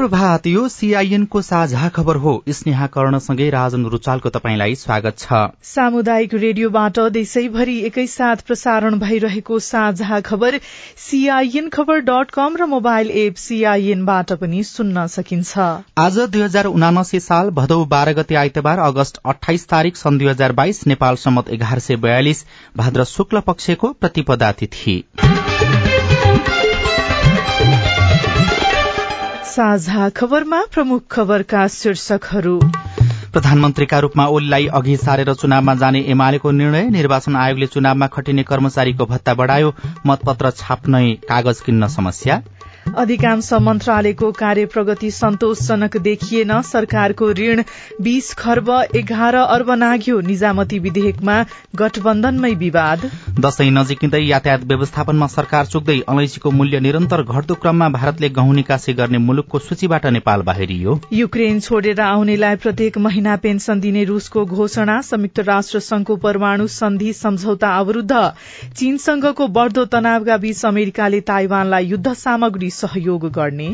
शुभ प्रभात यो सीआईएन को साझा खबर हो। स्नेहा कर्णसँगै राजन रुचालको तपाईँलाई स्वागत छ। सामुदायिक रेडियोबाट देशैभरि एकैसाथ प्रसारण भइरहेको साझा खबर सीआईएन खबर डट कम र मोबाइल एप सीआईएनबाट पनि सुन्न सकिन्छ। आज दुई हजार उनासी साल भदौ बाह्र गते आइतबार अगस्त अठाइस तारीक सन् दुई हजार बाइस नेपाल सम्मत एघार सय बयालिस भाद्र शुक्ल पक्षको प्रतिपदा तिथि। साझा खबरमा प्रमुख खबरका शीर्षकहरू। प्रधानमन्त्रीका रूपमा ओलीलाई अघि सारेर चुनावमा जाने एमालेको निर्णय निर्वाचन आयोगले चुनावमा खटिने कर्मचारीको भत्ता बढ़ायो मतपत्र छाप्नै कागज किन्न समस्या। अधिकांश मन्त्रालयको कार्य प्रगति सन्तोषजनक देखिएन। सरकारको ऋण बीस खर्ब एघार अर्ब नाग्यो। निजामती विधेयकमा गठबन्धनमै विवाद। दशैं नजिकिँदै यातायात व्यवस्थापनमा सरकार चुक्दै अलैँचीको मूल्य निरन्तर घट्दो क्रममा भारतले गहुँ निकासी गर्ने मुलुकको सूचीबाट नेपाल बाहिरियो। युक्रेन छोडेर आउनेलाई प्रत्येक महिना पेन्सन दिने रूसको घोषणा। संयुक्त राष्ट्र संघको परमाणु सन्धि सम्झौता अवरूद्ध। चीनसँगको बढ़दो तनावका बीच अमेरिकाले ताइवानलाई युद्ध सामग्री सहयोग गर्ने।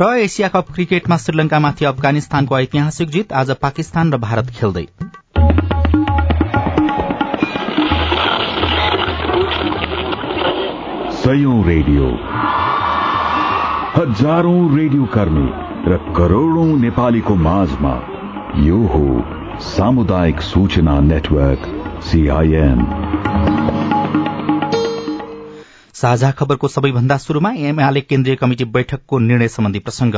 र एसिया कप क्रिकेटमा श्रीलंकामाथि अफगानिस्तानको ऐतिहासिक जित आज पाकिस्तान र भारत खेल्दै। सयौं रेडियो। हजारौं रेडियो कर्मी र करोड़ौं नेपालीको माझमा यो हो सामुदायिक सूचना नेटवर्क सीआईएन साझा खबरको सबैभन्दा शुरूमा एमाले केन्द्रीय कमिटी बैठकको निर्णय सम्बन्धी प्रसंग।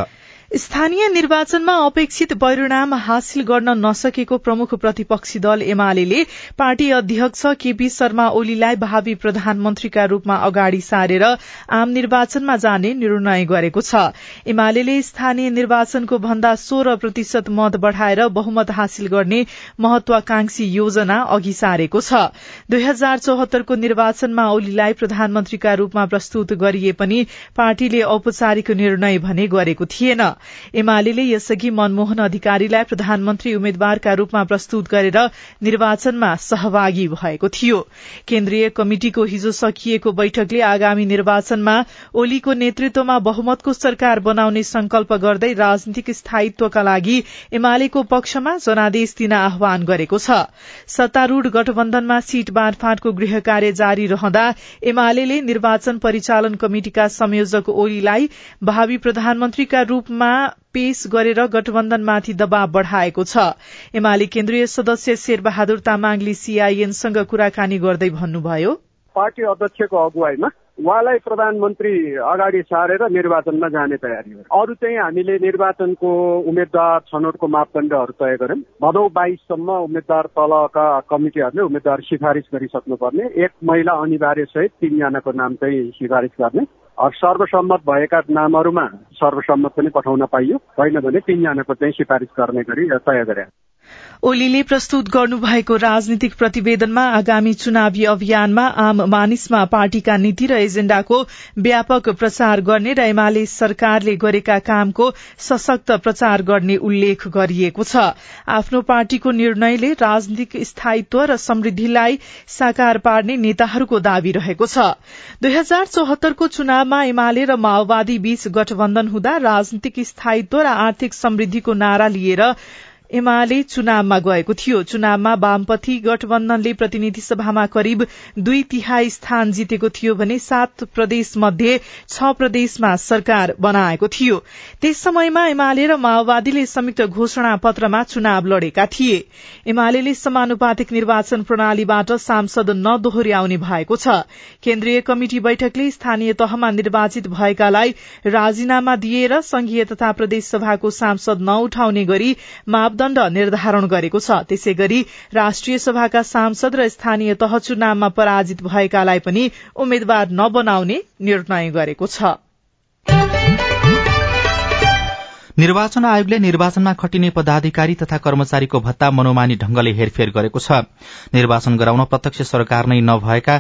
स्थानीय निर्वाचनमा अपेक्षित परिणाम हासिल गर्न नसकेको प्रमुख प्रतिपक्षी दल एमाले पार्टी अध्यक्ष केपी शर्मा ओलीलाई भावी प्रधानमन्त्रीका रूपमा अगाडि सारेर आम निर्वाचनमा जाने निर्णय गरेको छ। एमाले स्थानीय निर्वाचनको भन्दा सोह्र प्रतिशत मत बढ़ाएर बहुमत हासिल गर्ने महत्वाकांक्षी योजना अघि सारेको छ। दुई हजार चौहत्तरको निर्वाचनमा ओलीलाई प्रधानमन्त्रीका रूपमा प्रस्तुत गरिए पनि पार्टीले औपचारिक निर्णय भने गरेको थिएन। एमाले यसअघि मनमोहन अधिकारीलाई प्रधानमन्त्री उम्मेद्वारका रूपमा प्रस्तुत गरेर निर्वाचनमा सहभागी भएको थियो। केन्द्रीय कमिटिको हिजो सकिएको बैठकले आगामी निर्वाचनमा ओलीको नेतृत्वमा बहुमतको सरकार बनाउने संकल्प गर्दै राजनीतिक स्थायित्वका लागि एमालेको पक्षमा जनादेश दिन आह्वान गरेको छ। सत्तारूढ़ गठबन्धनमा सीट बाँडफाँटको गृह कार्य जारी रहँदा एमाले निर्वाचन परिचालन कमिटिका संयोजक ओलीलाई भावी प्रधानमन्त्रीका रूपमा पेश गरेर गठबन्धनमाथि दबाव बढ़ाएको छ। एमाले केन्द्रीय सदस्य शेरबहादुर तामाङले सीआईएनसँग कुराकानी गर्दै भन्नुभयो। पार्टी अध्यक्षको अगुवाईमा उहाँलाई प्रधानमन्त्री अगाडि सारेर निर्वाचनमा जाने तयारी हो। अरू चाहिँ हामीले निर्वाचनको उम्मेद्वार छनौटको मापदण्डहरू तय गर्यौँ भदौ बाइससम्म उम्मेद्वार तलका कमिटीहरूले उम्मेद्वार सिफारिस गरिसक्नुपर्ने। एक महिला अनिवार्य सहित तिनजनाको नाम चाहिँ सिफारिस गर्ने। सर्वसम्मत भएका नामहरूमा सर्वसम्मत पनि पठाउन पाइयो। होइन भने तिनजनाको चाहिँ सिफारिस गर्ने गरी तय गरे। ओलीले प्रस्तुत गर्नुभएको राजनीतिक प्रतिवेदनमा आगामी चुनावी अभियानमा आम मानिसमा पार्टीका नीति र एजेण्डाको व्यापक प्रचार गर्ने र एमाले सरकारले गरेका कामको सशक्त प्रचार गर्ने उल्लेख गरिएको छ। आफ्नो पार्टीको निर्णयले राजनीतिक स्थायित्व र समृद्धिलाई साकार पार्ने नेताहरूको दावी रहेको छ। दुई हजार चौहत्तरको चुनावमा एमाले र माओवादी बीच गठबन्धन हुँदा राजनीतिक स्थायित्व र आर्थिक समृद्धिको नारा लिएर एमाले चुनावमा गएको थियो। चुनावमा वामपन्थी गठबन्धनले प्रतिनिधि सभामा करिब दुई तिहाई स्थान जितेको थियो भने सात प्रदेश मध्ये छ प्रदेशमा सरकार बनाएको थियो। त्यस समयमा एमाले र माओवादीले संयुक्त घोषणा पत्रमा चुनाव लडेका थिए। एमाले समानुपातिक निर्वाचन प्रणालीबाट सांसद नदोहोर्याउने भएको छ। केन्द्रीय कमिटि बैठकले स्थानीय तहमा निर्वाचित भएकालाई राजीनामा दिएर संघीय तथा प्रदेश सभाको सांसद नउठाउने गरी मापदण्ड निर्धारण गरेको छ। त्यसै गरी राष्ट्रिय सभाका सांसद र स्थानीय तह चुनावमा पराजित भएकालाई पनि उम्मेद्वार नबनाउने निर्णय गरेको छ। निर्वाचन आयोगले निर्वाचनमा खटिने पदाधिकारी तथा कर्मचारीको भत्ता मनोमानी ढंगले हेरफेर गरेको छ। निर्वाचन गराउन प्रत्यक्ष सरकार नै नभएका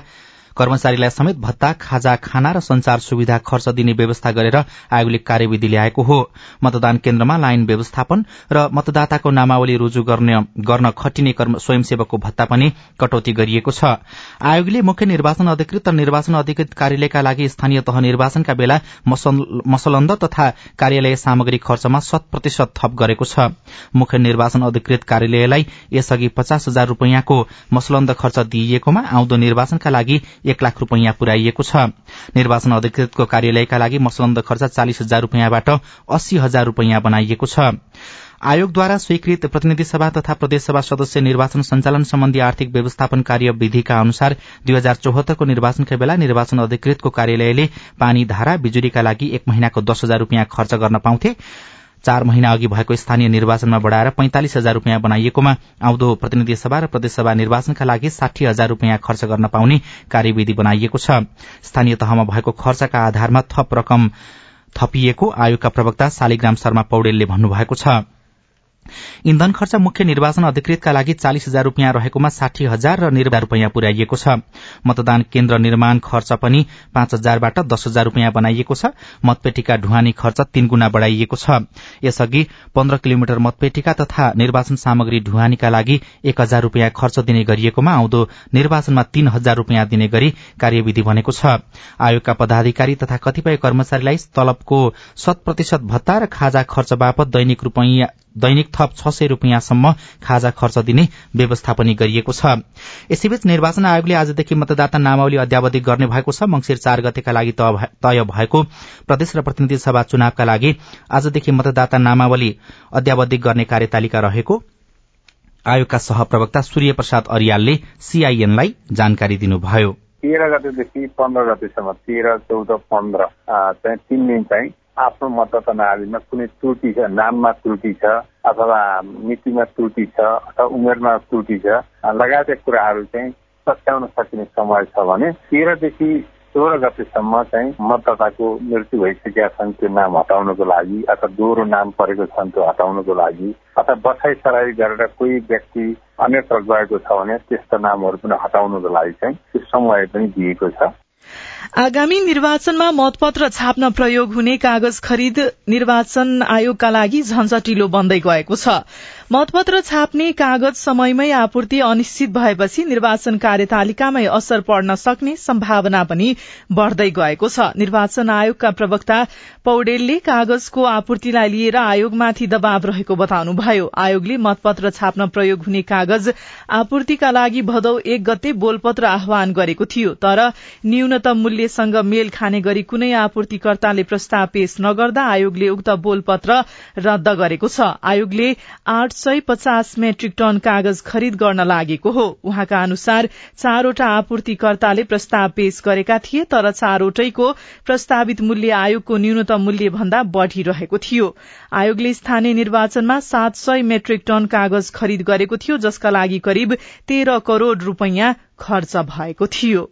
कर्मचारीलाई समेत भत्ता खाजा खाना र संचार सुविधा खर्च दिने व्यवस्था गरेर आयोगले कार्यविधि ल्याएको हो। मतदान केन्द्रमा लाइन व्यवस्थापन र मतदाताको नामावली रूजु गर्न खटिने स्वयंसेवकको भत्ता पनि कटौती गरिएको छ। आयोगले मुख्य निर्वाचन अधिकृत र निर्वाचन अधिकृत कार्यालयका लागि स्थानीय तह निर्वाचनका बेला मसलन्द तथा कार्यालय सामग्री खर्चमा शत प्रतिशत थप गरेको छ। मुख्य निर्वाचन अधिकृत कार्यालयलाई यसअघि पचास हजार रूपियाँको मसलन्द खर्च दिइएकोमा आउँदो निर्वाचनका लागि एक लाख रूपियाँ पुर्याइएको छ। निर्वाचन अधिकृतको कार्यालयका लागि मसलन्द खर्च चालिस हजार रूपियाँबाट अस्सी हजार रूपियाँ बनाइएको छ। आयोगद्वारा स्वीकृत प्रतिनिधि सभा तथा प्रदेशसभा सदस्य निर्वाचन सञ्चालन सम्बन्धी आर्थिक व्यवस्थापन कार्य विधिका अनुसार दुई हजार चौहत्तरको निर्वाचनका बेला निर्वाचन अधिकृतको कार्यालयले पानी धारा बिजुलीका लागि एक महिनाको दस हजार रूपियाँ खर्च गर्न पाउँथे। चार महिना अघि भएको स्थानीय निर्वाचनमा बढ़ाएर पैंतालिस हजार रूपियाँ बनाइएकोमा आउँदो प्रतिनिधि सभा र प्रदेशसभा निर्वाचनका लागि साठी हजार रूपियाँ खर्च गर्न पाउने कार्यविधि बनाइएको छ। स्थानीय तहमा भएको खर्चका आधारमा थप रकम थपिएको आयोगका प्रवक्ता शालिग्राम शर्मा पौडेलले भन्नुभएको छ। इन्धन खर्च मुख्य निर्वाचन अधिकृतका लागि चालिस हजार रूपियाँ रहेकोमा साठी हजार र निर्वाह रूपियाँ पुर्याइएको छ। मतदान केन्द्र निर्माण खर्च पनि पाँच हजारबाट दस हजार रूपियाँ बनाइएको छ। मतपेटिका ढुवानी खर्च तीन गुणा बढ़ाइएको छ। यसअघि पन्ध्र किलोमिटर मतपेटिका तथा निर्वाचन सामग्री ढुवानीका लागि एक हजार रूपियाँ खर्च दिने गरिएकोमा आउँदो निर्वाचनमा तीन हजार रूपियाँ दिने गरी कार्यविधि बनेको छ। आयोगका पदाधिकारी तथा कतिपय कर्मचारीलाई तलबको शत प्रतिशत भत्ता र खाजा खर्च बापत दैनिक रूपियाँ दैनिक थप छ सय रूपियाँसम्म खाजा खर्च दिने व्यवस्था पनि गरिएको छ। यसैबीच निर्वाचन आयोगले आजदेखि मतदाता नामावली अध्यावधि गर्ने भएको छ। मंगिर चार गतेका लागि तय भएको प्रदेश र प्रतिनिधि सभा चुनावका लागि आजदेखि मतदाता नामावली अध्यावधि गर्ने कार्यतालिका रहेको आयोगका सहप्रवक्ता सूर्य प्रसाद अरियालले सीआईएनलाई जानकारी दिनुभयो। तेह्र गतेदेखि पन्ध्र गतेसम्म तेह्र चौध पन्ध्र चाहिँ तीन दिन चाहिँ आफ्नो मतदाता नालीमा कुनै त्रुटि छ नाममा त्रुटि छ अथवा मितिमा त्रुटि छ अथवा उमेरमा त्रुटि छ लगायतका कुराहरू चाहिँ सच्याउन सकिने समय छ भने तेह्रदेखि सोह्र गतेसम्म चाहिँ मतदाताको मृत्यु भइसकेका छन् त्यो नाम हटाउनको लागि अथवा दोहोरो नाम परेको छन् त्यो हटाउनको लागि अथवा बसाइ सराई गरेर कोही व्यक्ति अन्यत्र गएको छ भने त्यस्ता नामहरू पनि हटाउनको लागि चाहिँ त्यो समय पनि दिएको छ। आगामी निर्वाचनमा मतपत्र छाप्न प्रयोग हुने कागज खरिद निर्वाचन आयोगका लागि झन्झटिलो बन्दै गएको छ। मतपत्र छाप्ने कागज समयमै आपूर्ति अनिश्चित भएपछि निर्वाचन कार्यतालिकामै असर पर्न सक्ने सम्भावना पनि बढ़दै गएको छ। निर्वाचन आयोगका प्रवक्ता पौडेलले कागजको आपूर्तिलाई लिएर आयोगमाथि दबाव रहेको बताउनुभयो। आयोगले मतपत्र छाप्न प्रयोग हुने कागज आपूर्तिका लागि भदौ एक गते बोलपत्र आह्वान गरेको थियो तर न्यूनतम मूल्यसँग मेल खाने गरी कुनै आपूर्तिकर्ताले प्रस्ताव पेश नगर्दा आयोगले उक्त बोलपत्र रद्द गरेको छ। आयोगले आठ सय पचास मेट्रिक टन कागज खरिद गर्न लागेको हो। उहाँका अनुसार चारवटा आपूर्तिकर्ताले प्रस्ताव पेश गरेका थिए तर चारवटैको प्रस्तावित मूल्य आयोगको न्यूनतम मूल्य भन्दा बढ़ी रहेको थियो। आयोगले स्थानीय निर्वाचनमा सात सय मेट्रिक टन कागज खरिद गरेको थियो जसका लागि करिब तेह्र करोड़ रूपियाँ खर्च भएको थियो।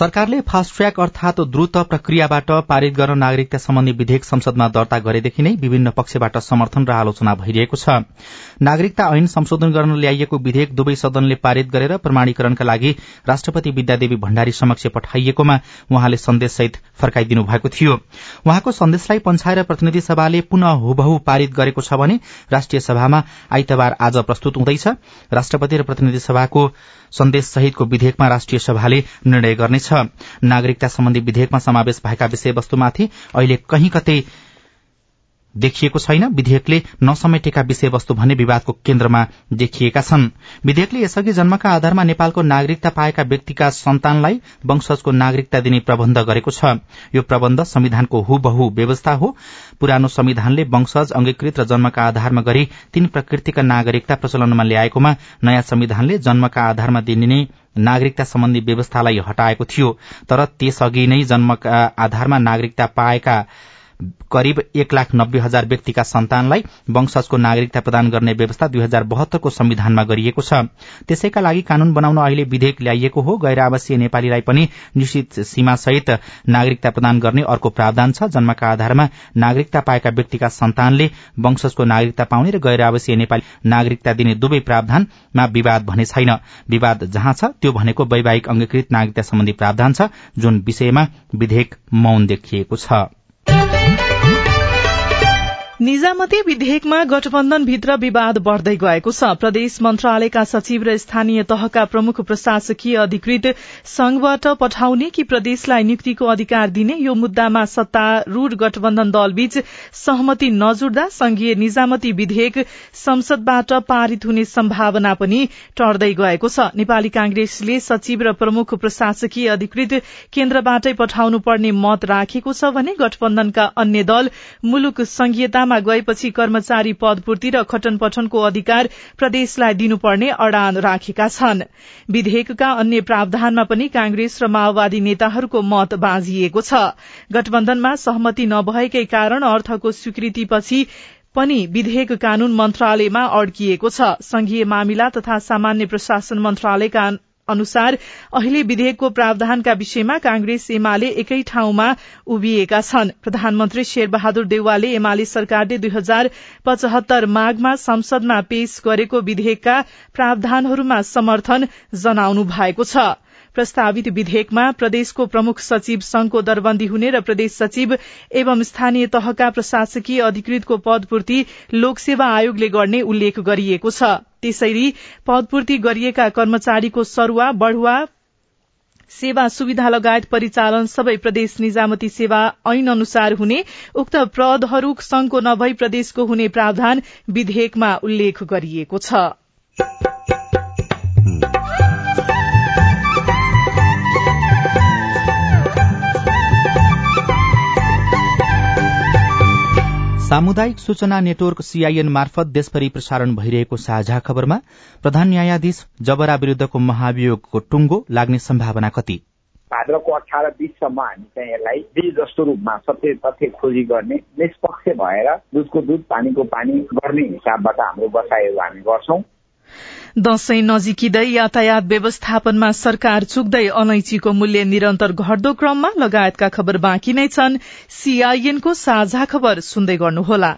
सरकारले फास्ट ट्र्याक अर्थात द्रुत प्रक्रियाबाट पारित गर्न नागरिकता सम्बन्धी विधेयक संसदमा दर्ता गरेदेखि नै विभिन्न पक्षबाट समर्थन र आलोचना भइरहेको छ। नागरिकता ऐन संशोधन गर्न ल्याइएको विधेयक दुवै सदनले पारित गरेर प्रमाणीकरणका लागि राष्ट्रपति विद्यादेवी भण्डारी समक्ष पठाइएकोमा उहाँले सन्देशसहित फर्काइदिनु भएको थियो। उहाँको सन्देशलाई पन्छाएर प्रतिनिधि सभाले पुनः हुबहु पारित गरेको छ भने राष्ट्रिय सभामा आइतबार आज प्रस्तुत हुँदैछ। राष्ट्रपति र प्रतिनिधि सभाको सन्देश सहितको विधेयकमा राष्ट्रिय सभाले निर्णय गर्नेछ। नागरिकता सम्बन्धी विधेयकमा समावेश भएका विषयवस्तुमाथि अहिले कहीँ कतै देखिएको छैन। विधेयकले नसमेटेका विषयवस्तु भने विवादको केन्द्रमा देखिएका छन्। विधेयकले यसअघि जन्मका आधारमा नेपालको नागरिकता पाएका व्यक्तिका सन्तानलाई वंशजको नागरिकता दिने प्रबन्ध गरेको छ। यो प्रबन्ध संविधानको हुबहु व्यवस्था हो। पुरानो संविधानले वंशज अंगीकृत र जन्मका आधारमा गरी तीन प्रकृतिका नागरिकता प्रचलनमा ल्याएकोमा नयाँ संविधानले जन्मका आधारमा दिनिने नागरिकता सम्बन्धी व्यवस्थालाई हटाएको थियो तर त्यसअघि नै जन्मका आधारमा नागरिकता पाएका करिब एक लाख नब्बे हजार व्यक्तिका सन्तानलाई वंशजको नागरिकता प्रदान गर्ने व्यवस्था दुई हजार बहत्तरको संविधानमा गरिएको छ। त्यसैका लागि कानून बनाउन अहिले विधेयक ल्याइएको हो। गैर आवासीय नेपालीलाई पनि निश्चित सीमासहित नागरिकता प्रदान गर्ने अर्को प्रावधान छ जन्मका आधारमा नागरिकता पाएका व्यक्तिका सन्तानले वंशजको नागरिकता पाउने र गैर आवासीय नेपाली नागरिकता दिने दुवै प्रावधानमा विवाद भने छैन। विवाद जहाँ छ त्यो भनेको वैवाहिक अंगीकृत नागरिकता सम्बन्धी प्रावधान छ जुन विषयमा विधेयक मौन देखिएको छ। निजामती विधेयकमा गठबन्धनभित्र विवाद बढ़दै गएको छ। प्रदेश मन्त्रालयका सचिव र स्थानीय तहका प्रमुख प्रशासकीय अधिकृत संघबाट पठाउने कि प्रदेशलाई नियुक्तिको अधिकार दिने यो मुद्दामा सत्तारूढ़ गठबन्धन दलबीच सहमति नजुड्दा संघीय निजामती विधेयक संसदबाट पारित हुने सम्भावना पनि टर्दै गएको छ। नेपाली कांग्रेसले सचिव र प्रमुख प्रशासकीय अधिकृत केन्द्रबाटै पठाउनु पर्ने मत राखेको छ भने गठबन्धनका अन्य दल मुलुक संघीयता सत्तामा गएपछि कर्मचारी पदपूर्ति र खटन पठनको अधिकार प्रदेशलाई दिनुपर्ने अड़ान राखेका छन्। विधेयकका अन्य प्रावधानमा पनि कांग्रेस र माओवादी नेताहरूको मत बाँझिएको छ। गठबन्धनमा सहमति नभएकै कारण अर्थको स्वीकृतिपछि पनि विधेयक कानून मन्त्रालयमा अड्किएको छ। संघीय मामिला तथा सामान्य प्रशासन मन्त्रालयका अनुसार अहिले विधेयकको प्रावधानका विषयमा कांग्रेस एमाले एकै ठाउँमा उभिएका छन्। प्रधानमन्त्री शेरबहादुर देउवाले एमाले सरकारले दुई हजार पचहत्तर माघमा संसदमा पेश गरेको विधेयकका प्रावधानहरूमा समर्थन जनाउनु भएको छ। प्रस्तावित विधेयकमा प्रदेशको प्रमुख सचिव संघको दरबन्दी हुने र प्रदेश सचिव एवं स्थानीय तहका प्रशासकीय अधिकृतको पदपूर्ति लोकसेवा आयोगले गर्ने उल्लेख गरिएको छ। त्यसैले पदपूर्ति गरिएका कर्मचारीको सरूवा बढ़ुवा सेवा सुविधा लगायत परिचालन सबै प्रदेश निजामती सेवा ऐन अनुसार हुने उक्त पदहरू संघको नभई प्रदेशको हुने प्रावधान विधेयकमा उल्लेख गरिएको छ। सामुदायिक सूचना नेटवर्क सीआईएन मार्फत देशभरि प्रसारण भइरहेको साझा खबरमा प्रधान न्यायाधीश जबरा विरूद्धको महाभियोगको टुङ्गो लाग्ने सम्भावना कति? भाद्रको अठार बिससम्म हामी चाहिँ यसलाई बीज जस्तो रूपमा सत्य तथ्य खोजी गर्ने निष्पक्ष भएर दुधको दुध पानीको पानी गर्ने हिसाबबाट हाम्रो बसाइहरू हामी गर्छौं। दशैं नजिकिँदै यातायात व्यवस्थापनमा सरकार चुक्दै अलैचीको मूल्य निरन्तर घट्दो क्रममा लगायतका खबर बाँकी नै छन्। सीआईएनको साझा खबर सुन्दै गर्नुहोला।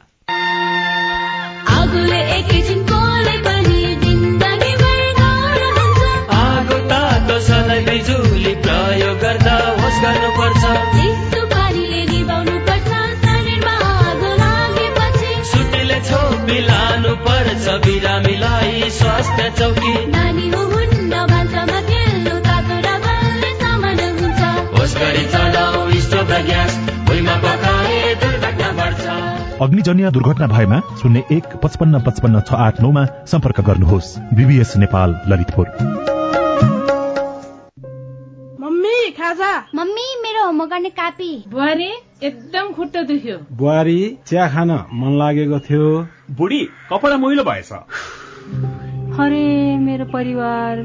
अग्निजन्य दुर्घटना भएमा शून्य एक पचपन्न पचपन्न छ आठ नौमा सम्पर्क गर्नुहोस्। बीबीएस नेपाल ललितपुर। मम्मी खाजा। मम्मी मेरो होमवर्क गर्ने कापी। बुहारी एकदम खुट्टा दुख्यो। बुहारी चिया खान मन लागेको थियो। बुढी कपडा मैलो भएछ। अरे मेरो परिवार।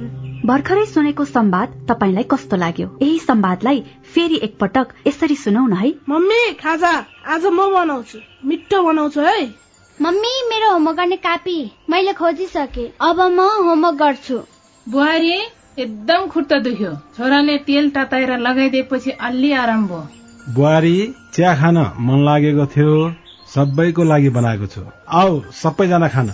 भर्खरै सुनेको संवाद तपाईँलाई कस्तो लाग्यो? यही संवादलाई फेरि एकपटक यसरी सुनौ न है। मम्मी खाजा आज म बनाउँछु। मिठो बनाउँछु है। मम्मी मेरो होमवर्क गर्ने कापी मैले खोजिसके। अब म होमवर्क गर्छु। बुहारी एकदम खुट्टा दुख्यो। छोराले तेल तताएर लगाइदिएपछि अलि आराम भयो। बुहारी चिया खान मन लागेको थियो। सबैको लागि बनाएको छु। आऊ सबैजना खान।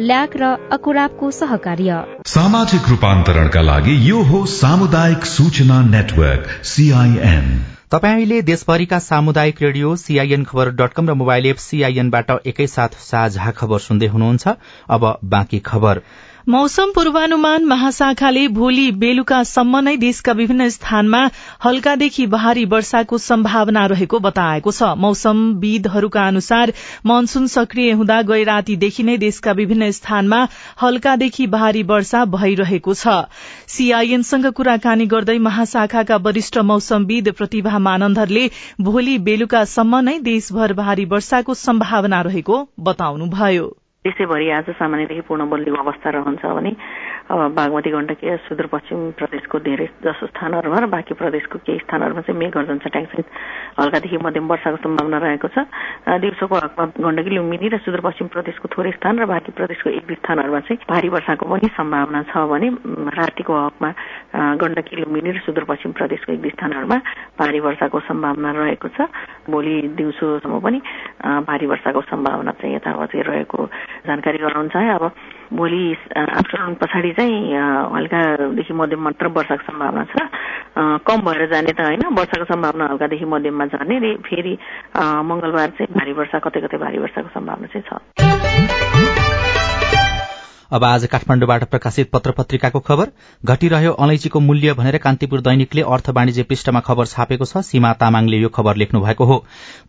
ल्याक र अकुराबको सहकार्य। सामाजिक रूपान्तरणका लागि यो हो सामुदायिक सूचना नेटवर्क सीआईएन तपाईँ अहिले देशभरिका सामुदायिक radio CIN Khabar dot com र मोबाइल एप सीआईएनबाट एकैसाथ साझा खबर सुन्दै हुनुहुन्छ। अब बाँकी खबर। मौसम पूर्वानुमान महाशाखाले भोलि बेलुकासम्म नै देशका विभिन्न स्थानमा हल्कादेखि भारी वर्षाको सम्भावना रहेको बताएको छ। मौसमविदहरूका अनुसार मनसून सक्रिय हुँदा गए रातीदेखि नै देशका विभिन्न स्थानमा हल्कादेखि भारी वर्षा भइरहेको छ। सीआईएनसँग कुराकानी गर्दै महाशाखाका वरिष्ठ मौसमविद प्रतिभा मानन्दरले भोलि बेलुकासम्म नै देशभर भारी वर्षाको सम्भावना रहेको बताउनुभयो। देशैभरि आज सामान्यदेखि पूर्ण बदलीको अवस्था रहन्छ भने अब बागमती गण्डकी सुदूरपश्चिम प्रदेशको धेरै जसो स्थानहरूमा र बाँकी प्रदेशको केही स्थानहरूमा चाहिँ मेघगर्जन छट्याङसहित हल्कादेखि मध्यम वर्षाको सम्भावना रहेको छ। दिउँसोको हकमा गण्डकी लुम्बिनी र सुदूरपश्चिम प्रदेशको थोरै स्थान र बाँकी प्रदेशको एक दुई स्थानहरूमा चाहिँ भारी वर्षाको पनि सम्भावना छ भने रातिको हकमा गण्डकी लुम्बिनी र सुदूरपश्चिम प्रदेशको एक दुई स्थानहरूमा भारी वर्षाको सम्भावना रहेको छ। भोलि दिउँसोसम्म पनि भारी वर्षाको सम्भावना चाहिँ यथावत रहेको जानकारी गराउनु चाहे अब भोलि आफ्टरनुन पछाडि चाहिँ हल्कादेखि मध्यम मात्र वर्षाको सम्भावना छ। कम भएर जाने त होइन वर्षाको सम्भावना हल्कादेखि मध्यममा जाने। फेरि मंगलबार चाहिँ भारी वर्षा कतै कतै भारी वर्षाको सम्भावना चाहिँ छ। अब आज काठमाडौँबाट प्रकाशित पत्र पत्रिकाको खबर। घटिरह्यो अलैंचीको मूल्य भनेर कान्तिपुर दैनिकले अर्थ वाणिज्य पृष्ठमा खबर छापेको छ। सीमा तामाङले यो खबर लेख्नु भएको हो।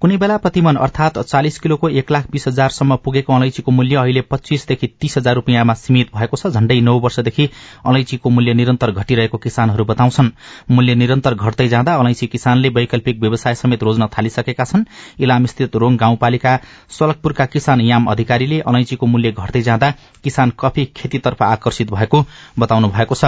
कुनै बेला प्रतिमन अर्थात चालिस किलोको एक लाख बीस हजारसम्म पुगेको अलैंचीको मूल्य अहिले पच्चीसदेखि तीस हजार रूपियाँमा सीमित भएको छ। झण्डै नौ वर्षदेखि अलैंचीको मूल्य निरन्तर घटिरहेको किसानहरू बताउँछन्। मूल्य निरन्तर घट्दै जाँदा अलैंची किसानले वैकल्पिक व्यवसाय समेत रोज्न थालिसकेका छन्। इलामस्थित रोङ गाउँपालिका सलकपुरका किसान याम अधिकारीले अलैंचीको मूल्य घट्दै जाँदा किसान कफी खेतीतर्फ आकर्षित भएको बताउनु भएको छ।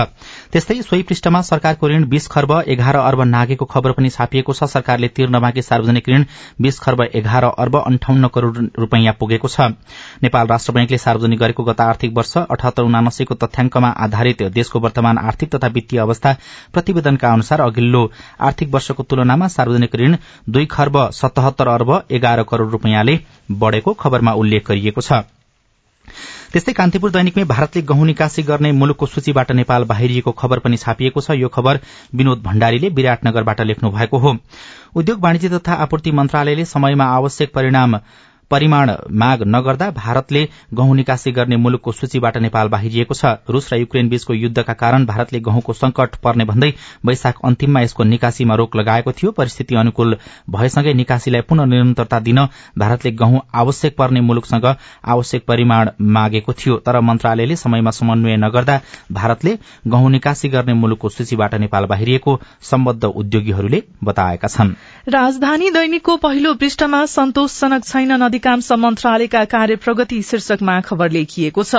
त्यस्तै सोही पृष्ठमा सरकारको ऋण बीस खर्ब एघार अर्ब नागेको खबर पनि छापिएको छ। सरकारले तिर्न बाँकी सार्वजनिक ऋण बीस खर्ब एघार अर्ब अन्ठाउन्न करोड़ रूपियाँ पुगेको छ। नेपाल राष्ट्र बैंकले सार्वजनिक गरेको गत आर्थिक वर्ष अठहत्तर उनासीको तथ्याङ्कमा आधारित देशको वर्तमान आर्थिक तथा वित्तीय अवस्था प्रतिवेदनका अनुसार अघिल्लो आर्थिक वर्षको तुलनामा सार्वजनिक ऋण दुई खर्ब सतहत्तर अर्ब एघार करोड़ रूपियाँले बढ़ेको खबरमा उल्लेख गरिएको छ। त्यस्तै कान्तिपुर दैनिकमै भारतले गहुँ निकासी गर्ने मुलुकको सूचीबाट नेपाल बाहिरिएको खबर पनि छापिएको छ। यो खबर विनोद भण्डारीले विराटनगरबाट लेख्नु भएको हो। उद्योग वाणिज्य तथा आपूर्ति मन्त्रालयले समयमा आवश्यक परिणाम परिमाण माग नगर्दा भारतले गहुँ निकासी गर्ने मुलुकको सूचीबाट नेपाल बाहिरिएको छ। रूस र युक्रेन बीचको युद्धका कारण भारतले गहुँको संकट पर्ने भन्दै वैशाख अन्तिममा यसको निकासीमा रोक लगाएको थियो। परिस्थिति अनुकूल भएसँगै निकासीलाई पुनः निरन्तरता दिन भारतले गहुँ आवश्यक पर्ने मुलुकसँग आवश्यक परिमाण मागेको थियो। तर मन्त्रालयले समयमा समन्वय नगर्दा भारतले गहुँ निकासी गर्ने मुलुकको सूचीबाट नेपाल बाहिरिएको सम्बद्ध उद्योगीहरूले बताएका छन्। राजधानी दैनिकको पहिलो पृष्ठमा सन्तोषजनक छैन अधिकांश मन्त्रालयका कार्य प्रगति शीर्षकमा खबर लेखिएको छ।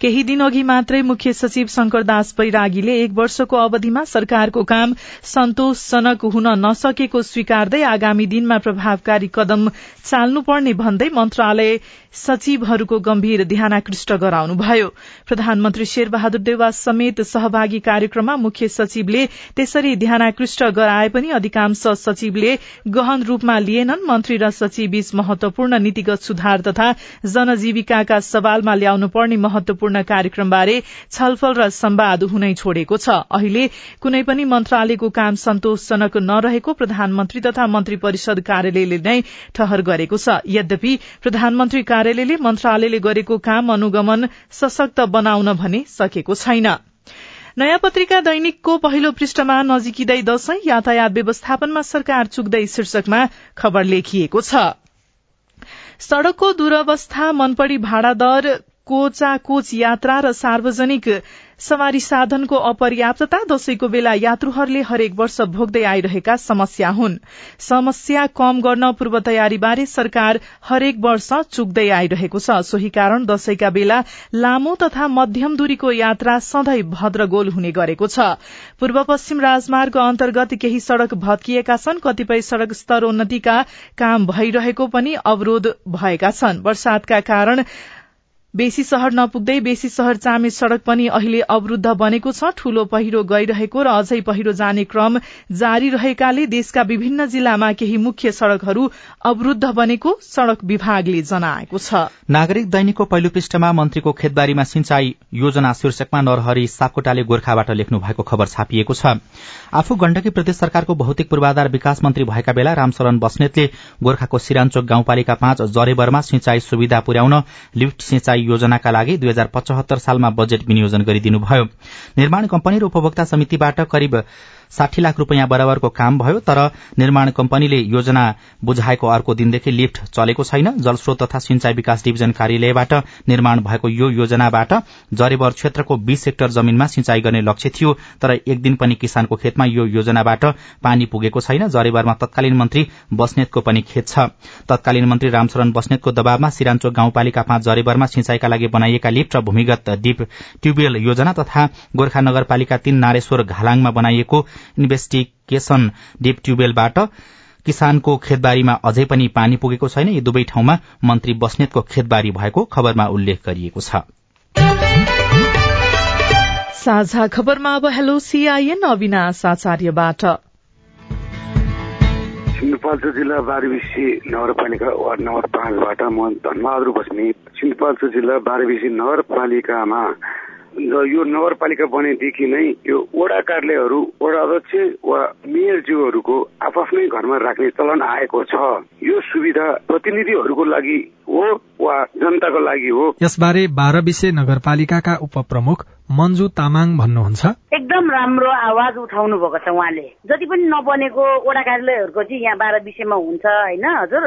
केही दिन अघि मात्रै मुख्य सचिव शंकर दास बैरागीले एक वर्षको अवधिमा सरकारको काम सन्तोषजनक हुन नसकेको स्वीकार्दै आगामी दिनमा प्रभावकारी कदम चाल्नुपर्ने भन्दै मन्त्रालय सचिवहरूको गम्भीर ध्यानाकृष्ट गराउनुभयो। प्रधानमन्त्री शेरबहादुर देवा समेत सहभागी कार्यक्रममा मुख्य सचिवले त्यसरी ध्यानाकृष्ट गराए पनि अधिकांश सचिवले गहन रूपमा लिएनन्। मन्त्री र सचिव बीच महत्वपूर्ण नीतिगत सुधार तथा जनजीविकाका सवालमा ल्याउनु पर्ने महत्वपूर्ण कार्यक्रमबारे छलफल र सम्वाद हुनै छोडेको छ। अहिले कुनै पनि मन्त्रालयको काम सन्तोषजनक नरहेको प्रधानमन्त्री तथा मन्त्री परिषद कार्यालयले नै ठहर गरेको छ। यद्यपि प्रधानमन्त्री कार्यालयले मन्त्रालयले गरेको काम अनुगमन सशक्त बनाउन भने सकेको छैन। नयाँ पत्रिका दैनिकको पहिलो पृष्ठमा नजिकिँदै दशैं यातायात व्यवस्थापनमा सरकार चुक्दै शीर्षकमा खबर लेखिएको छ। सड़कको दुरवस्था मनपरी भाडा दर कोचाकोच यात्रा र सार्वजनिक सवारी साधनको अपर्याप्तता दशैंको बेला यात्रुहरूले हरेक वर्ष भोग्दै आइरहेका समस्या हुन्। समस्या कम गर्न पूर्व तयारीबारे सरकार हरेक वर्ष चुक्दै आइरहेको छ। सोही कारण दशैंका बेला लामो तथा मध्यम दूरीको यात्रा सधैँ भद्रगोल हुने गरेको छ। पूर्व पश्चिम राजमार्ग अन्तर्गत केही सड़क भत्किएका छन्। कतिपय सड़क स्तरोन्नतिका काम भइरहेको पनि अवरोध भएका छन्। वर्षातका कारण बेसी शहर नपुग्दै बेसी शहर चामे सड़क पनि अहिले अवरूद्ध बनेको छ। ठूलो पहिरो गइरहेको र अझै पहिरो जाने क्रम जारी रहेकाले देशका विभिन्न जिल्लामा केही मुख्य सड़कहरू अवरूद्ध बनेको सड़क विभागले जनाएको छ। नागरिक दैनिकको पहिलो पृष्ठमा मन्त्रीको खेतबारीमा सिंचाई योजना शीर्षकमा नरहरी सापकोटाले गोर्खाबाट लेख्नु भएको खबर छापिएको छ। आफू गण्डकी प्रदेश सरकारको भौतिक पूर्वाधार विकास मन्त्री भएका बेला रामशरण बस्नेतले गोर्खाको सिरानचोक गाउँपालिका पाँच जरेबरमा सिंचाई सुविधा पुर्याउन लिफ्ट सिंचाई योजनाका लागि दुई हजार पचहत्तर सालमा बजेट विनियोजन गरिदिनुभयो। निर्माण कम्पनी र उपभोक्ता समितिबाट करिब साठी लाख रूपियाँ बराबरको काम भयो तर निर्माण कम्पनीले योजना बुझाएको अर्को दिनदेखि लिफ्ट चलेको छैन। जलस्रोत तथा सिंचाई विकास डिभिजन कार्यालयबाट निर्माण भएको यो योजनाबाट जरेबर क्षेत्रको बीस हेक्टर जमीनमा सिंचाई गर्ने लक्ष्य थियो तर एक दिन पनि किसानको खेतमा यो योजनाबाट पानी पुगेको छैन। जरेबरमा तत्कालीन मन्त्री बस्नेतको पनि खेत छ। तत्कालीन मन्त्री रामचरण बस्नेतको दबावमा सिराञ्चोक गाउँपालिका पाँच जरेबरमा सिंचाईका लागि बनाइएका लिफ्ट र भूमिगत डिप ट्युबवेल योजना तथा गोर्खा नगरपालिका तीन नारेश्वर घालाङमा बनाइएको इन्भेस्टिगेशन डिप ट्युबवेलबाट किसानको खेतबारीमा अझै पनि पानी पुगेको छैन। यी दुवै ठाउँमा मन्त्री बस्नेतको खेतबारी भएको खबरमा उल्लेख गरिएको छ। साझा खबरमा अब हेलो सीआईएन अविनाश आचार्यबाट। सिन्धुपाल्चोक जिल्ला बारबिसी नगरपालिका वार्ड नम्बर पाँचबाट म धनबहादुर बस्नेत। सिन्धुपाल्चोक जिल्ला बारबिसी नगरपालिकामा यो नगरपालिका बनेदेखि नै यो वडा कार्यालयहरू वडा अध्यक्ष वा मेयरज्यूहरूको आफ्नै घरमा राख्ने चलन आएको छ। यो सुविधा प्रतिनिधिहरूको लागि हो वा जनताको लागि हो? यसबारे बाह्र विषय नगरपालिकाका उपप्रमुख मन्जु तामाङ भन्नुहुन्छ। एकदम राम्रो आवाज उठाउनु भएको छ उहाँले। जति पनि नबनेको वडा कार्यालयहरूको चाहिँ यहाँ बाह्र विषयमा हुन्छ होइन हजुर?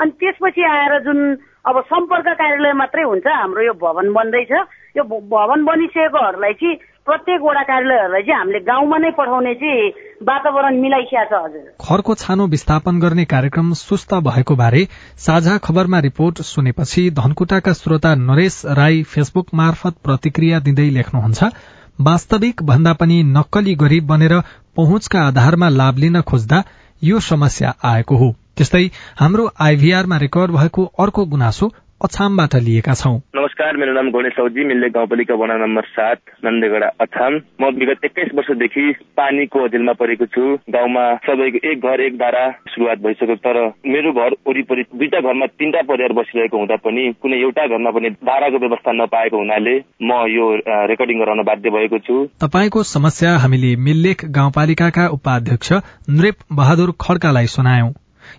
अनि त्यसपछि आएर जुन अब सम्पर्क कार्यालय मात्रै हुन्छ हाम्रो यो भवन बन्दैछ यो भवन बनिसकेकोहरूलाई चाहिँ प्रत्येक वडा कार्यालयहरूलाई चाहिँ हामीले गाउँमा नै पठाउने चाहिँ वातावरण मिलाइसकेको छ हजुर। खरको छानो विस्थापन गर्ने कार्यक्रम सुस्त भएको बारे साझा खबरमा रिपोर्ट सुनेपछि धनकुटाका श्रोता नरेश राई फेसबुक मार्फत प्रतिक्रिया दिँदै लेख्नुहुन्छ वास्तविक भन्दा पनि नक्कली गरीब बनेर पहुँचका आधारमा लाभ लिन खोज्दा यो समस्या आएको हो। त्यस्तै हाम्रो आइभीआरमा रेकर्ड भएको अर्को गुनासो अछामबाट लिएका छौं। नमस्कार मेरो नाम गणेश साउजी मिल्ले गाउँपालिका वडा नम्बर सात नन्देगडा अछाम। म विगत एक्काइस वर्षदेखि पानीको अझेलमा परेको छु। गाउँमा सबैको एक घर एक धारा शुरूआत भइसक्यो तर मेरो घर वरिपरि दुईटा घरमा तीनटा परिवार बसिरहेको हुँदा पनि कुनै एउटा घरमा पनि धाराको व्यवस्था नपाएको हुनाले म यो रेकर्डिङ गराउन बाध्य भएको छु। तपाईँको समस्या हामीले मिल्लेख गाउँपालिकाका उपाध्यक्ष नृप बहादुर खड्कालाई सुनायौं।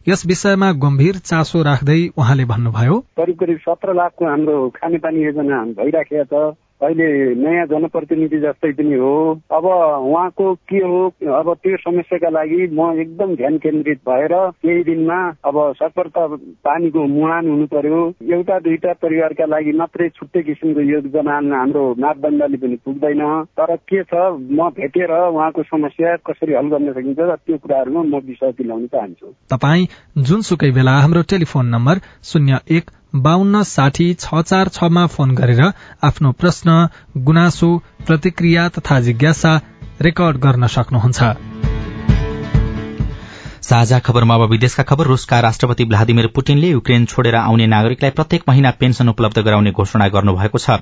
यस विषयमा गम्भीर चासो राख्दै उहाँले भन्नुभयो। करिब करिब सत्र लाखको हाम्रो खानेपानी योजना भइराखेको छ। अहिले नयाँ जनप्रतिनिधि जस्तै पनि हो। अब उहाँको के हो? अब त्यो समस्याका लागि म एकदम ध्यान केन्द्रित भएर केही दिनमा अब सकर्त पानीको मुहान हुनु पर्यो। एउटा दुईटा परिवारका लागि मात्रै छुट्टै किसिमको योजना हाम्रो मापदण्डले पनि पुग्दैन। तर के छ? म भेटेर उहाँको समस्या कसरी हल गर्न सकिन्छ र त्यो कुराहरूमा म विषय दिलाउन चाहन्छु। तपाईँ जुनसुकै बेला हाम्रो टेलिफोन नम्बर शून्य एक बान्न साठी छ चार छमा फोन गरेर आफ्नो प्रश्न गुनासो प्रतिक्रिया तथा जिज्ञासा रेकर्ड गर्न सक्नुहुन्छ। साझा खबरमा अब विदेशका खबर रूसका राष्ट्रपति भ्लादिमिर पुटिनले युक्रेन छोडेर आउने नागरिकलाई प्रत्येक महिना पेन्सन उपलब्ध गराउने घोषणा गर्नुभएको छ।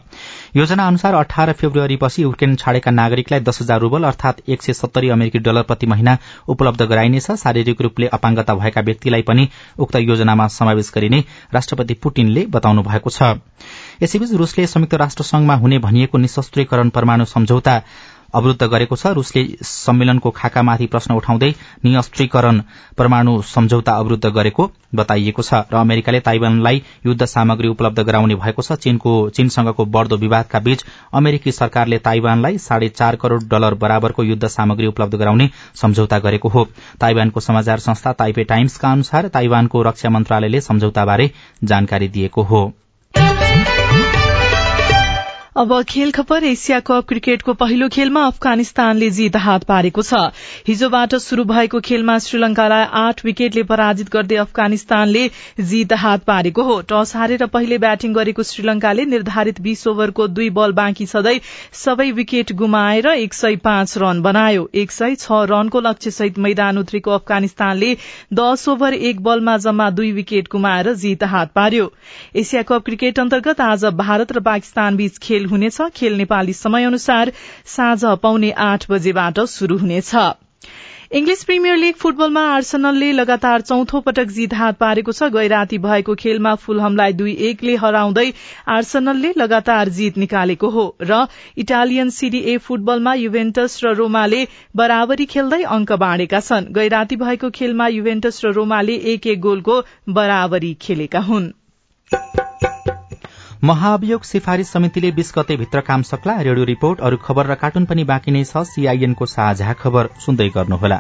योजना अनुसार अठार फेब्रुअरीपछि युक्रेन छाडेका नागरिकलाई दस हजार रूबल अर्थात एक सय सत्तरी अमेरिकी डलर प्रति महिना उपलब्ध गराइनेछ। शारीरिक रूपले अपाङ्गता भएका व्यक्तिलाई पनि उक्त योजनामा समावेश गरिने राष्ट्रपति पुटिनले बताउनु भएको छ। यसैबीच रूसले संयुक्त राष्ट्र संघमा हुने भनिएको निशस्त्रीकरण परमाणु सम्झौता अवरूद्ध गरेको छ। रूसले सम्मेलनको खाकामाथि प्रश्न उठाउँदै नियस्त्रीकरण परमाणु सम्झौता अवरूद्ध गरेको बताइएको छ र अमेरिकाले ताइवानलाई युद्ध सामग्री उपलब्ध गराउने भएको छ। चीनसँगको बढ़दो विवादका बीच अमेरिकी सरकारले ताइवानलाई साढे चार करोड़ डलर बराबरको युद्ध सामग्री उपलब्ध गराउने सम्झौता गरेको हो। ताइवानको समाचार संस्था ताइपे टाइम्सका अनुसार ताइवानको रक्षा मन्त्रालयले सम्झौताबारे जानकारी दिएको हो। अब खेल खबर एसिया कप क्रिकेटको पहिलो खेलमा अफगानिस्तानले जित हात पारेको छ। हिजोबाट शुरू भएको खेलमा श्रीलंकालाई आठ विकेटले पराजित गर्दै अफगानिस्तानले जित हात पारेको हो। टस हारेर पहिले ब्याटिङ गरेको श्रीलंकाले निर्धारित बीस ओभरको दुई बल बाँकी छँदै सबै विकेट गुमाएर एक सय पाँच रन बनायो। एक सय छ रनको लक्ष्यसहित मैदान उत्रेको अफगानिस्तानले दश ओभर एक बलमा जम्मा दुई विकेट गुमाएर जित हात पार्यो। एसिया कप क्रिकेट अन्तर्गत आज भारत र पाकिस्तान बीच खेल खेल हुनेछ। खेल नेपाली समय अनुसार साँझ पाउने आठ बजेबाट शुरू हुनेछ। इङ्ग्लिस प्रिमियर लीग फुटबलमा आर्सनलले लगातार चौथो पटक जित हात पारेको छ। गैराती भएको खेलमा फुलहमलाई दुई एकले हराउँदै आर्सनलले लगातार जित निकालेको हो र इटालियन सिरी ए फुटबलमा युभेन्टस र रोमाले बराबरी खेल्दै अंक बाँडेका छन्। गैराती भएको खेलमा युभेन्टस र रोमाले एक एक गोलको बराबरी खेलेका हुन्। महाअभियोग सिफारिश समितिले बीस गते भित्र काम सक्ला। रेडियो रिपोर्ट अरू खबर र कार्टुन पनि बाँकी नै छ। सीआईएनको साझा खबर सुन्दै गर्नुहोला।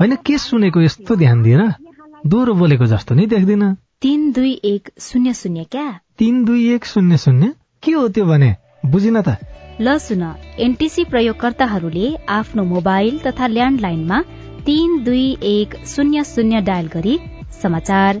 होइन के सुनेको यस्तो ध्यान दिएर दोहोरो बोलेको जस्तो नि देख्दिन। तीन दुई एक शून्य शून्य क्या? तीन दुई एक शून्य शून्य? के हो त्यो भने? बुझिन त। ल सुन एनटिसी प्रयोगकर्ताहरूले आफ्नो मोबाइल तथा ल्यान्डलाइनमा तीन दुई एक शून्य शून्य डायल गरी समाचार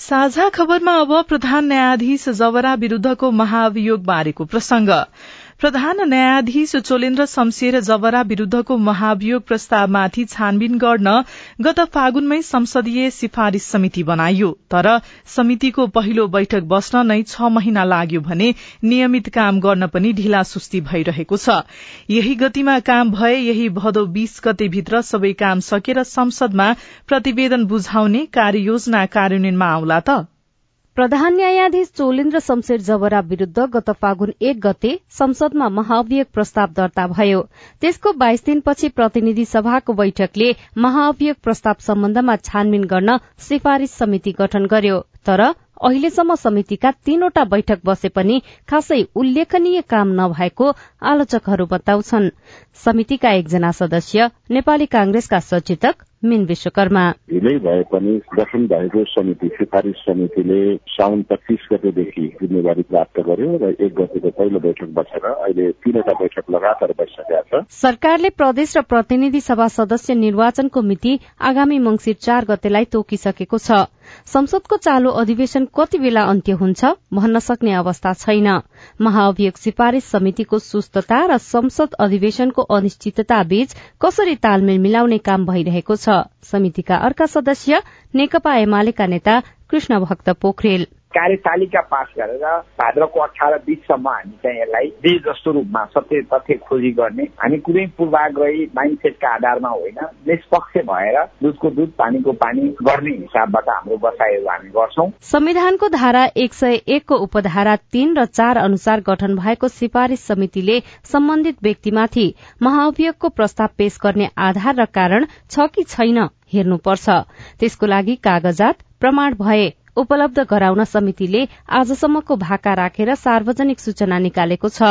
साझा खबरमा अब प्रधान न्यायाधीश जवरा विरूद्धको महाअभियोग बारेको प्रसंग। प्रधान न्यायाधीश चोलेन्द्र शमशेर जवरा विरूद्धको महाभियोग प्रस्तावमाथि छानबिन गर्न गत फागुनमै संसदीय सिफारिश समिति बनाइयो तर समितिको पहिलो बैठक बस्न नै छ महिना लाग्यो भने नियमित काम गर्न पनि ढिला सुस्ती भइरहेको छ। यही गतिमा काम भए यही भदौ बीस गते भित्र सबै काम सकेर संसदमा प्रतिवेदन बुझाउने कार्ययोजना कार्यान्वयनमा आउला त। प्रधान न्यायाधीश चोलेन्द्र शमशेर जबरा विरूद्ध गत फागुन एक गते संसदमा महाअभियोग प्रस्ताव दर्ता भयो। त्यसको बाइस दिनपछि प्रतिनिधि सभाको बैठकले महाअभियोग प्रस्ताव सम्बन्धमा छानबिन गर्न सिफारिश समिति गठन गर्यो। तर अहिलेसम्म समितिका तीनवटा बैठक बसे पनि खासै उल्लेखनीय काम नभएको आलोचकहरू बताउँछन्। समितिका एकजना सदस्य नेपाली कांग्रेसका सचेतक मिन विश्वकर्मा। ढिलै भए पनि गठन भएको समिति सिफारिस समितिले साउन पच्चिस गतेदेखि जिम्मेवारी प्राप्त गर्यो र एक गतेको पहिलो बैठक बसेर अहिले तीनवटा बैठक लगातार बसिसकेका छ। सरकारले प्रदेश र प्रतिनिधि सभा सदस्य निर्वाचनको मिति आगामी मंगिर चार गतेलाई तोकिसकेको छ। संसदको चालू अधिवेशन कति बेला अन्त्य हुन्छ भन्न सक्ने अवस्था छैन। महाअभियोग सिफारिश समितिको सुस्तता र संसद अधिवेशनको अनिश्चितता बीच कसरी तालमेल मिलाउने काम भइरहेको छ। समितिका अर्का सदस्य नेकपा एमालेका नेता कृष्ण भक्त पोखरेल। कार्यतालिका पास गरेर भाद्रको अठार बिससम्म हामी चाहिँ यसलाई बीज जस्तो रूपमा सत्य तथ्य खोजी गर्ने। हामी कुनै पूर्वाग्रही माइन्डसेटका आधारमा होइन निष्पक्ष भएर दुधको दुध पानीको पानी गर्ने हिसाबबाट हाम्रो बसाइहरू हामी गर्छौं। संविधानको धारा एक सय एकको उपधारा तीन र चार अनुसार गठन भएको सिफारिश समितिले सम्बन्धित व्यक्तिमाथि महाअभियोगको प्रस्ताव पेश गर्ने आधार र कारण छ कि छैन हेर्नुपर्छ। त्यसको लागि कागजात प्रमाण भए उपलब्ध गराउन समितिले आजसम्मको भाका राखेर सार्वजनिक सूचना निकालेको छ।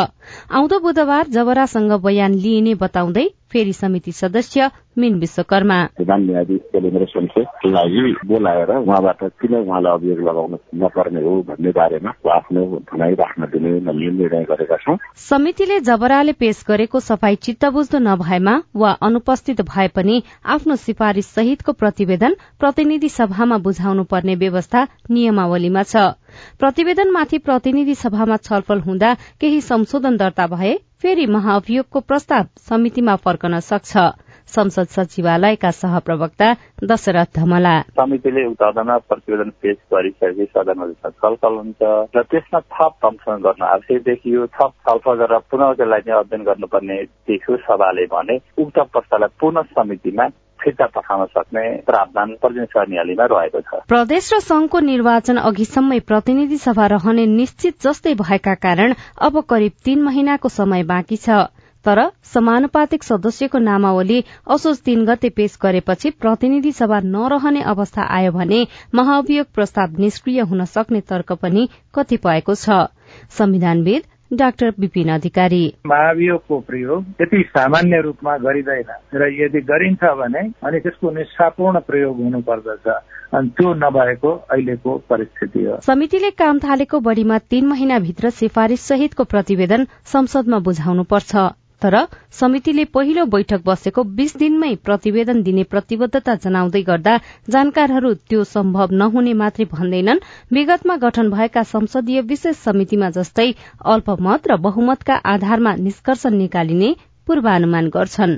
आउँदो बुधबार जबरासँग बयान लिइने बताउँदै फेरि समिति सदस्य मिन विश्वकर्मा। प्रधान न्यायाधीश चलेन्द्र शमशेरलाई बोलाएर उहाँबाट किन उहाँलाई अभियोग लगाउन नपर्ने हो भन्ने बारेमा आफ्नो भनाइ राख्न दिने निर्णय गरेका छौं। समितिले जबराले पेश गरेको सफाई चित्त बुझ्दो नभएमा वा अनुपस्थित भए पनि आफ्नो सिफारिश सहितको प्रतिवेदन प्रतिनिधि सभामा बुझाउनु पर्ने व्यवस्था नियमावलीमा छ। प्रतिवेदनमाथि प्रतिनिधि सभामा छलफल हुँदा केही संशोधन दर्ता भए फेरि महाअभियोगको प्रस्ताव समितिमा फर्कन सक्छ। संसद सचिवालयका सहप्रवक्ता दशरथ धमला। समितिले अदालतमा प्रतिवेदन पेश गरिसकेपछि सदनमा छलफल हुन्छ र त्यसमा थप संशोधन गर्न आवश्यक देखियो। थप छलफल गरेर पुनः त्यसलाई अध्ययन गर्नुपर्ने देखियो। सभाले भने उक्त प्रस्तावलाई पुनः समितिमा फिर्ता पठाउन सक्ने प्रावधान प्रतिनिधि रहेको छ। प्रदेश र संघको निर्वाचन अघिसम्मै प्रतिनिधि सभा रहने निश्चित जस्तै भएका कारण अब करिब तीन महिनाको समय बाँकी छ। तर समानुपातिक सदस्यको नामावली असोज तीन गते पेश गरेपछि प्रतिनिधि सभा नरहने अवस्था आयो भने महाअभियोग प्रस्ताव निष्क्रिय हुन सक्ने तर्क पनि कतिपयको छ। संविधानविद डाक्टर विपिन अधिकारी। महाभियोगको प्रयोग त्यति सामान्य रूपमा गरिँदैन र यदि गरिन्छ भने अनि त्यसको निष्ठापूर्ण प्रयोग हुनुपर्दछ। अनि त्यो नभएको अहिलेको परिस्थिति हो। समितिले काम थालेको बढ़ीमा तीन महिनाभित्र सिफारिश सहितको प्रतिवेदन संसदमा बुझाउनुपर्छ। तर समितिले पहिलो बैठक बसेको बीस दिनमै प्रतिवेदन दिने प्रतिबद्धता जनाउँदै गर्दा जानकारहरू त्यो सम्भव नहुने मात्रै भन्दैनन्। विगतमा गठन भएका संसदीय विशेष समितिमा जस्तै अल्पमत र बहुमतका आधारमा निष्कर्ष निकालिने पूर्वानुमान गर्छन्।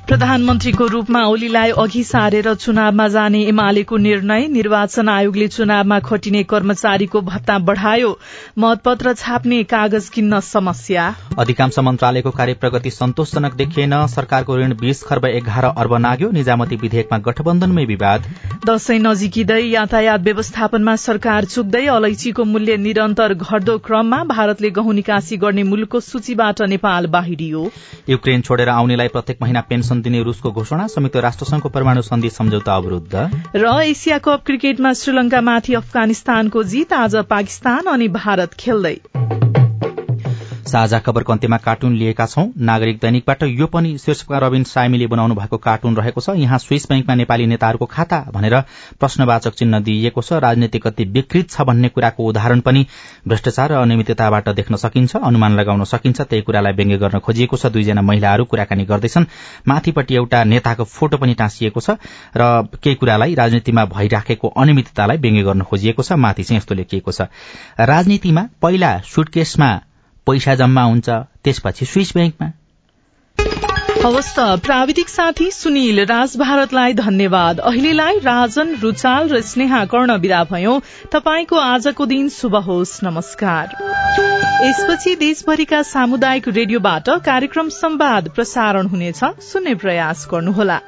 प्रधानमन्त्रीको रूपमा ओलीलाई अघि सारेर चुनावमा जाने एमालेको निर्णय निर्वाचन आयोगले चुनावमा खटिने कर्मचारीको भत्ता बढ़ायो। मतपत्र छाप्ने कागज किन्न समस्या। अधिकांश मन्त्रालयको कार्य प्रगति सन्तोषजनक देखिएन। सरकारको ऋण बीस खर्ब एघार अर्ब नाग्यो। निजामती विधेयकमा गठबन्धनमै विवाद। दशैं नजिकिँदै यातायात व्यवस्थापनमा सरकार चुक्दै अलैचीको मूल्य निरन्तर घट्दो क्रममा भारतले गहुँ निकासी गर्ने मुलुकको सूचीबाट नेपाल बाहिरियो। युक्रेन छोडेर आउनेलाई प्रत्येक महिना पेन्सन दिने रूसको घोषणा संयुक्त राष्ट्रसंघको परमाणु सन्धि सम्झौता अवरूद्ध। र एसिया कप क्रिकेटमा श्रीलंकामाथि अफगानिस्तानको जीत आज पाकिस्तान अनि भारत खेल्दै। साझा खबरको अन्त्यमा कार्टुन लिएका छौं। नागरिक दैनिकबाट यो पनि शीर्षकमा रविन साइमीले बनाउनु भएको कार्टुन रहेको छ। यहाँ स्विस ब्याङ्कमा नेपाली नेताहरूको खाता भनेर प्रश्नवाचक चिन्ह दिइएको छ। राजनीति कति विकृत छ भन्ने कुराको उदाहरण पनि भ्रष्टाचार र अनियमितताबाट देख्न सकिन्छ अनुमान लगाउन सकिन्छ। त्यही कुरालाई व्यङ्ग्य गर्न खोजिएको छ। दुईजना महिलाहरू कुराकानी गर्दैछन्। माथिपट्टि एउटा नेताको फोटो पनि टाँसिएको छ र केही कुरालाई राजनीतिमा भइराखेको अनियमिततालाई व्यङ्ग्य गर्न खोजिएको छ। माथि चाहिँ यस्तो लेखिएको छ। राजनीतिमा पहिला सुटकेसमा पैसा जम्मा हुन्छ त्यसपछि स्विस ब्याङ्कमा। हवस् त प्राविधिक साथी सुनिल राज भारतलाई धन्यवाद। अहिलेलाई राजन रुचाल र स्नेहा कर्ण विदा भयो। तपाईँको आजको दिन शुभ होस् नमस्कार। यसपछि देशभरिका सामुदायिक रेडियोबाट कार्यक्रम संवाद प्रसारण हुनेछ। सुन्ने प्रयास गर्नुहोला।